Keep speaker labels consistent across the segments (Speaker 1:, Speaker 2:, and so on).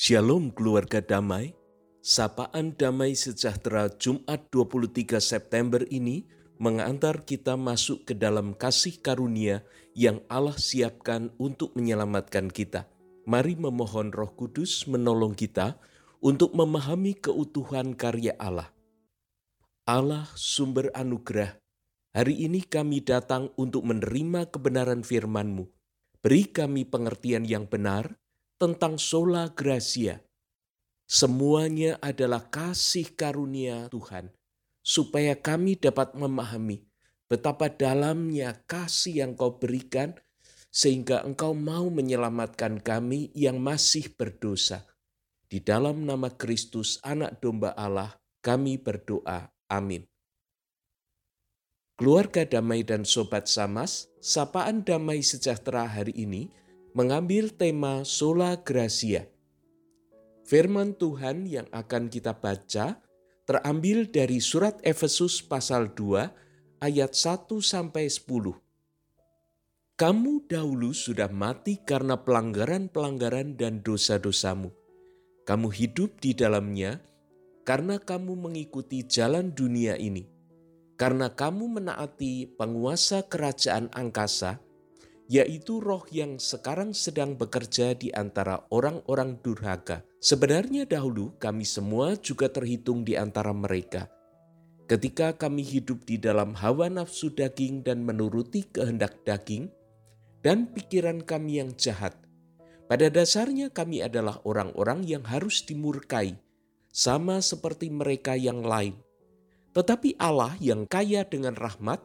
Speaker 1: Shalom keluarga damai, sapaan damai sejahtera Jumat 23 September ini mengantar kita masuk ke dalam kasih karunia yang Allah siapkan untuk menyelamatkan kita. Mari memohon roh kudus menolong kita untuk memahami keutuhan karya Allah. Allah sumber anugerah, hari ini kami datang untuk menerima kebenaran firman-Mu. Beri kami pengertian yang benar, tentang sola gracia. Semuanya adalah kasih karunia Tuhan, supaya kami dapat memahami betapa dalamnya kasih yang kau berikan, sehingga engkau mau menyelamatkan kami yang masih berdosa. Di dalam nama Kristus, Anak Domba Allah, kami berdoa. Amin. Keluarga damai dan sobat samas, sapaan damai sejahtera hari ini mengambil tema sola gracia. Firman Tuhan yang akan kita baca terambil dari surat Efesus pasal 2 ayat 1 sampai 10. Kamu dahulu sudah mati karena pelanggaran-pelanggaran dan dosa-dosamu. Kamu hidup di dalamnya karena kamu mengikuti jalan dunia ini. Karena kamu menaati penguasa kerajaan angkasa, yaitu roh yang sekarang sedang bekerja di antara orang-orang durhaka. Sebenarnya dahulu kami semua juga terhitung di antara mereka. Ketika kami hidup di dalam hawa nafsu daging dan menuruti kehendak daging dan pikiran kami yang jahat, pada dasarnya kami adalah orang-orang yang harus dimurkai, sama seperti mereka yang lain. Tetapi Allah yang kaya dengan rahmat,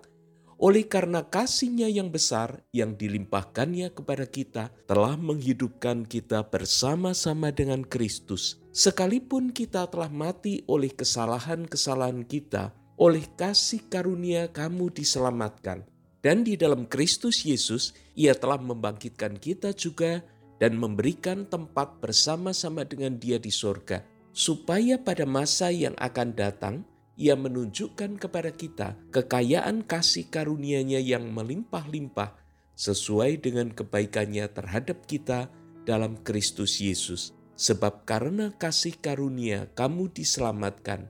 Speaker 1: oleh karena kasihnya yang besar yang dilimpahkannya kepada kita telah menghidupkan kita bersama-sama dengan Kristus. Sekalipun kita telah mati oleh kesalahan-kesalahan kita, oleh kasih karunia kamu diselamatkan. Dan di dalam Kristus Yesus, ia telah membangkitkan kita juga dan memberikan tempat bersama-sama dengan dia di sorga. Supaya pada masa yang akan datang, ia menunjukkan kepada kita kekayaan kasih karunia-Nya yang melimpah-limpah sesuai dengan kebaikannya terhadap kita dalam Kristus Yesus. Sebab karena kasih karunia kamu diselamatkan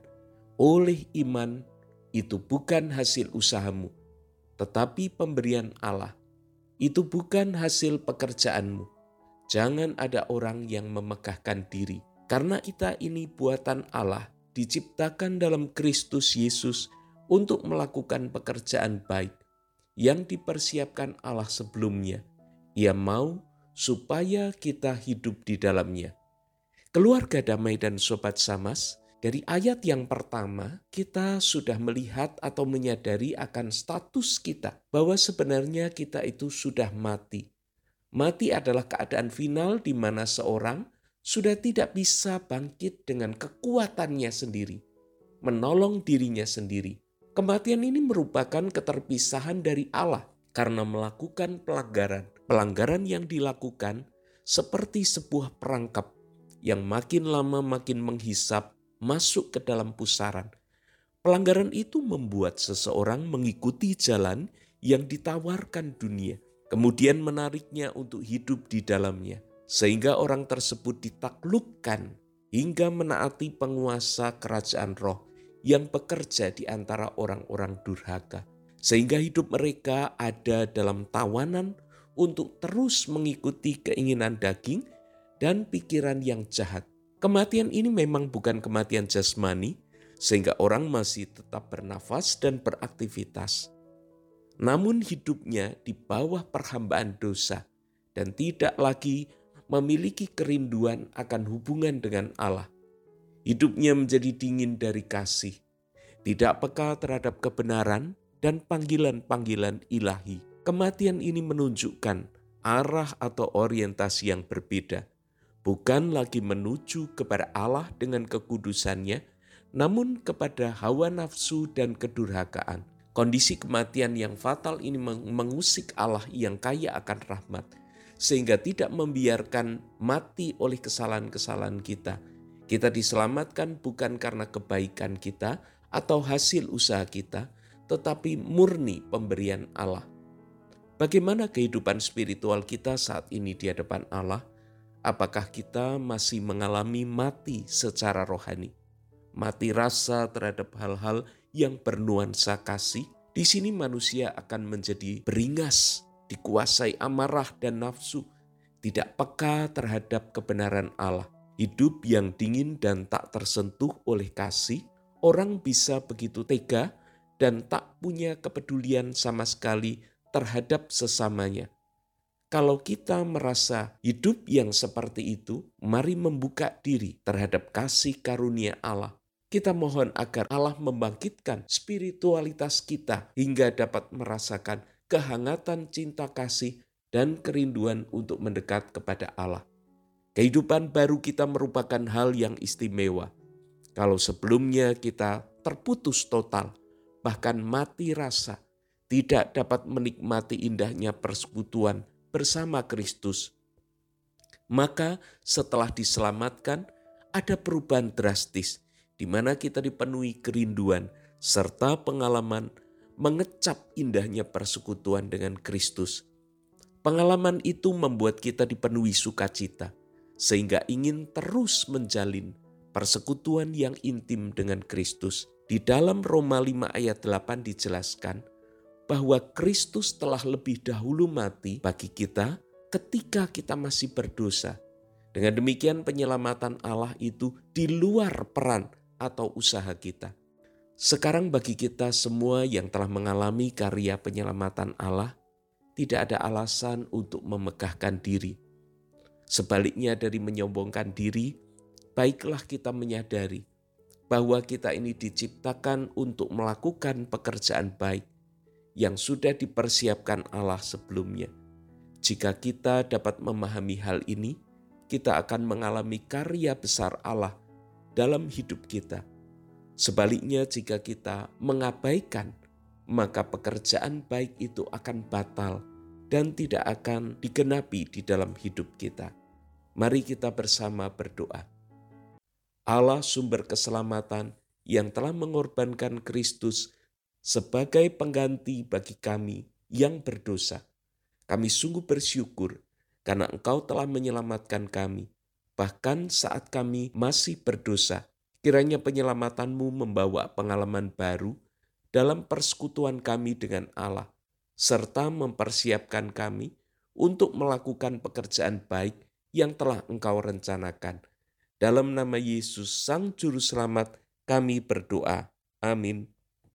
Speaker 1: oleh iman itu bukan hasil usahamu, tetapi pemberian Allah. Itu bukan hasil pekerjaanmu. Jangan ada orang yang memegahkan diri, karena kita ini buatan Allah diciptakan dalam Kristus Yesus untuk melakukan pekerjaan baik yang dipersiapkan Allah sebelumnya. Ia mau supaya kita hidup di dalamnya. Keluarga damai dan sobat samas, dari ayat yang pertama kita sudah melihat atau menyadari akan status kita bahwa sebenarnya kita itu sudah mati. Mati adalah keadaan final di mana seorang sudah tidak bisa bangkit dengan kekuatannya sendiri, menolong dirinya sendiri. Kematian ini merupakan keterpisahan dari Allah karena melakukan pelanggaran. Pelanggaran yang dilakukan seperti sebuah perangkap yang makin lama makin menghisap masuk ke dalam pusaran. Pelanggaran itu membuat seseorang mengikuti jalan yang ditawarkan dunia, kemudian menariknya untuk hidup di dalamnya sehingga orang tersebut ditaklukkan hingga menaati penguasa kerajaan roh yang bekerja di antara orang-orang durhaka, sehingga hidup mereka ada dalam tawanan untuk terus mengikuti keinginan daging dan pikiran yang jahat. Kematian ini memang bukan kematian jasmani, sehingga orang masih tetap bernafas dan beraktivitas. Namun hidupnya di bawah perhambaan dosa dan tidak lagi memiliki kerinduan akan hubungan dengan Allah. Hidupnya menjadi dingin dari kasih, tidak peka terhadap kebenaran dan panggilan-panggilan ilahi. Kematian ini menunjukkan arah atau orientasi yang berbeda, bukan lagi menuju kepada Allah dengan kekudusannya, namun kepada hawa nafsu dan kedurhakaan. Kondisi kematian yang fatal ini mengusik Allah yang kaya akan rahmat sehingga tidak membiarkan mati oleh kesalahan-kesalahan kita. Kita diselamatkan bukan karena kebaikan kita atau hasil usaha kita, tetapi murni pemberian Allah. Bagaimana kehidupan spiritual kita saat ini di hadapan Allah? apakah kita masih mengalami mati secara rohani, mati rasa terhadap hal-hal yang bernuansa kasih. Di sini manusia akan menjadi beringas, dikuasai amarah dan nafsu, tidak peka terhadap kebenaran Allah. Hidup yang dingin dan tak tersentuh oleh kasih, orang bisa begitu tega dan tak punya kepedulian sama sekali terhadap sesamanya. Kalau kita merasa hidup yang seperti itu, mari membuka diri terhadap kasih karunia Allah. Kita mohon agar Allah membangkitkan spiritualitas kita hingga dapat merasakan kehangatan cinta kasih dan kerinduan untuk mendekat kepada Allah. Kehidupan baru kita merupakan hal yang istimewa. Kalau sebelumnya kita terputus total, bahkan mati rasa, tidak dapat menikmati indahnya persekutuan bersama Kristus. Maka setelah diselamatkan, ada perubahan drastis di mana kita dipenuhi kerinduan serta pengalaman mengecap indahnya persekutuan dengan Kristus. Pengalaman itu membuat kita dipenuhi sukacita, sehingga ingin terus menjalin persekutuan yang intim dengan Kristus. Di dalam Roma 5 ayat 8 dijelaskan bahwa Kristus telah lebih dahulu mati bagi kita ketika kita masih berdosa. Dengan demikian penyelamatan Allah itu di luar peran atau usaha kita. Sekarang bagi kita semua yang telah mengalami karya penyelamatan Allah, tidak ada alasan untuk memegahkan diri. Sebaliknya dari menyombongkan diri, baiklah kita menyadari bahwa kita ini diciptakan untuk melakukan pekerjaan baik yang sudah dipersiapkan Allah sebelumnya. Jika kita dapat memahami hal ini, kita akan mengalami karya besar Allah dalam hidup kita. Sebaliknya, jika kita mengabaikan, maka pekerjaan baik itu akan batal dan tidak akan digenapi di dalam hidup kita. Mari kita bersama berdoa. Allah sumber keselamatan yang telah mengorbankan Kristus sebagai pengganti bagi kami yang berdosa. Kami sungguh bersyukur karena Engkau telah menyelamatkan kami, bahkan saat kami masih berdosa. Kiranya penyelamatanmu membawa pengalaman baru dalam persekutuan kami dengan Allah, serta mempersiapkan kami untuk melakukan pekerjaan baik yang telah Engkau rencanakan dalam nama Yesus Sang Juru Selamat kami berdoa. Amin.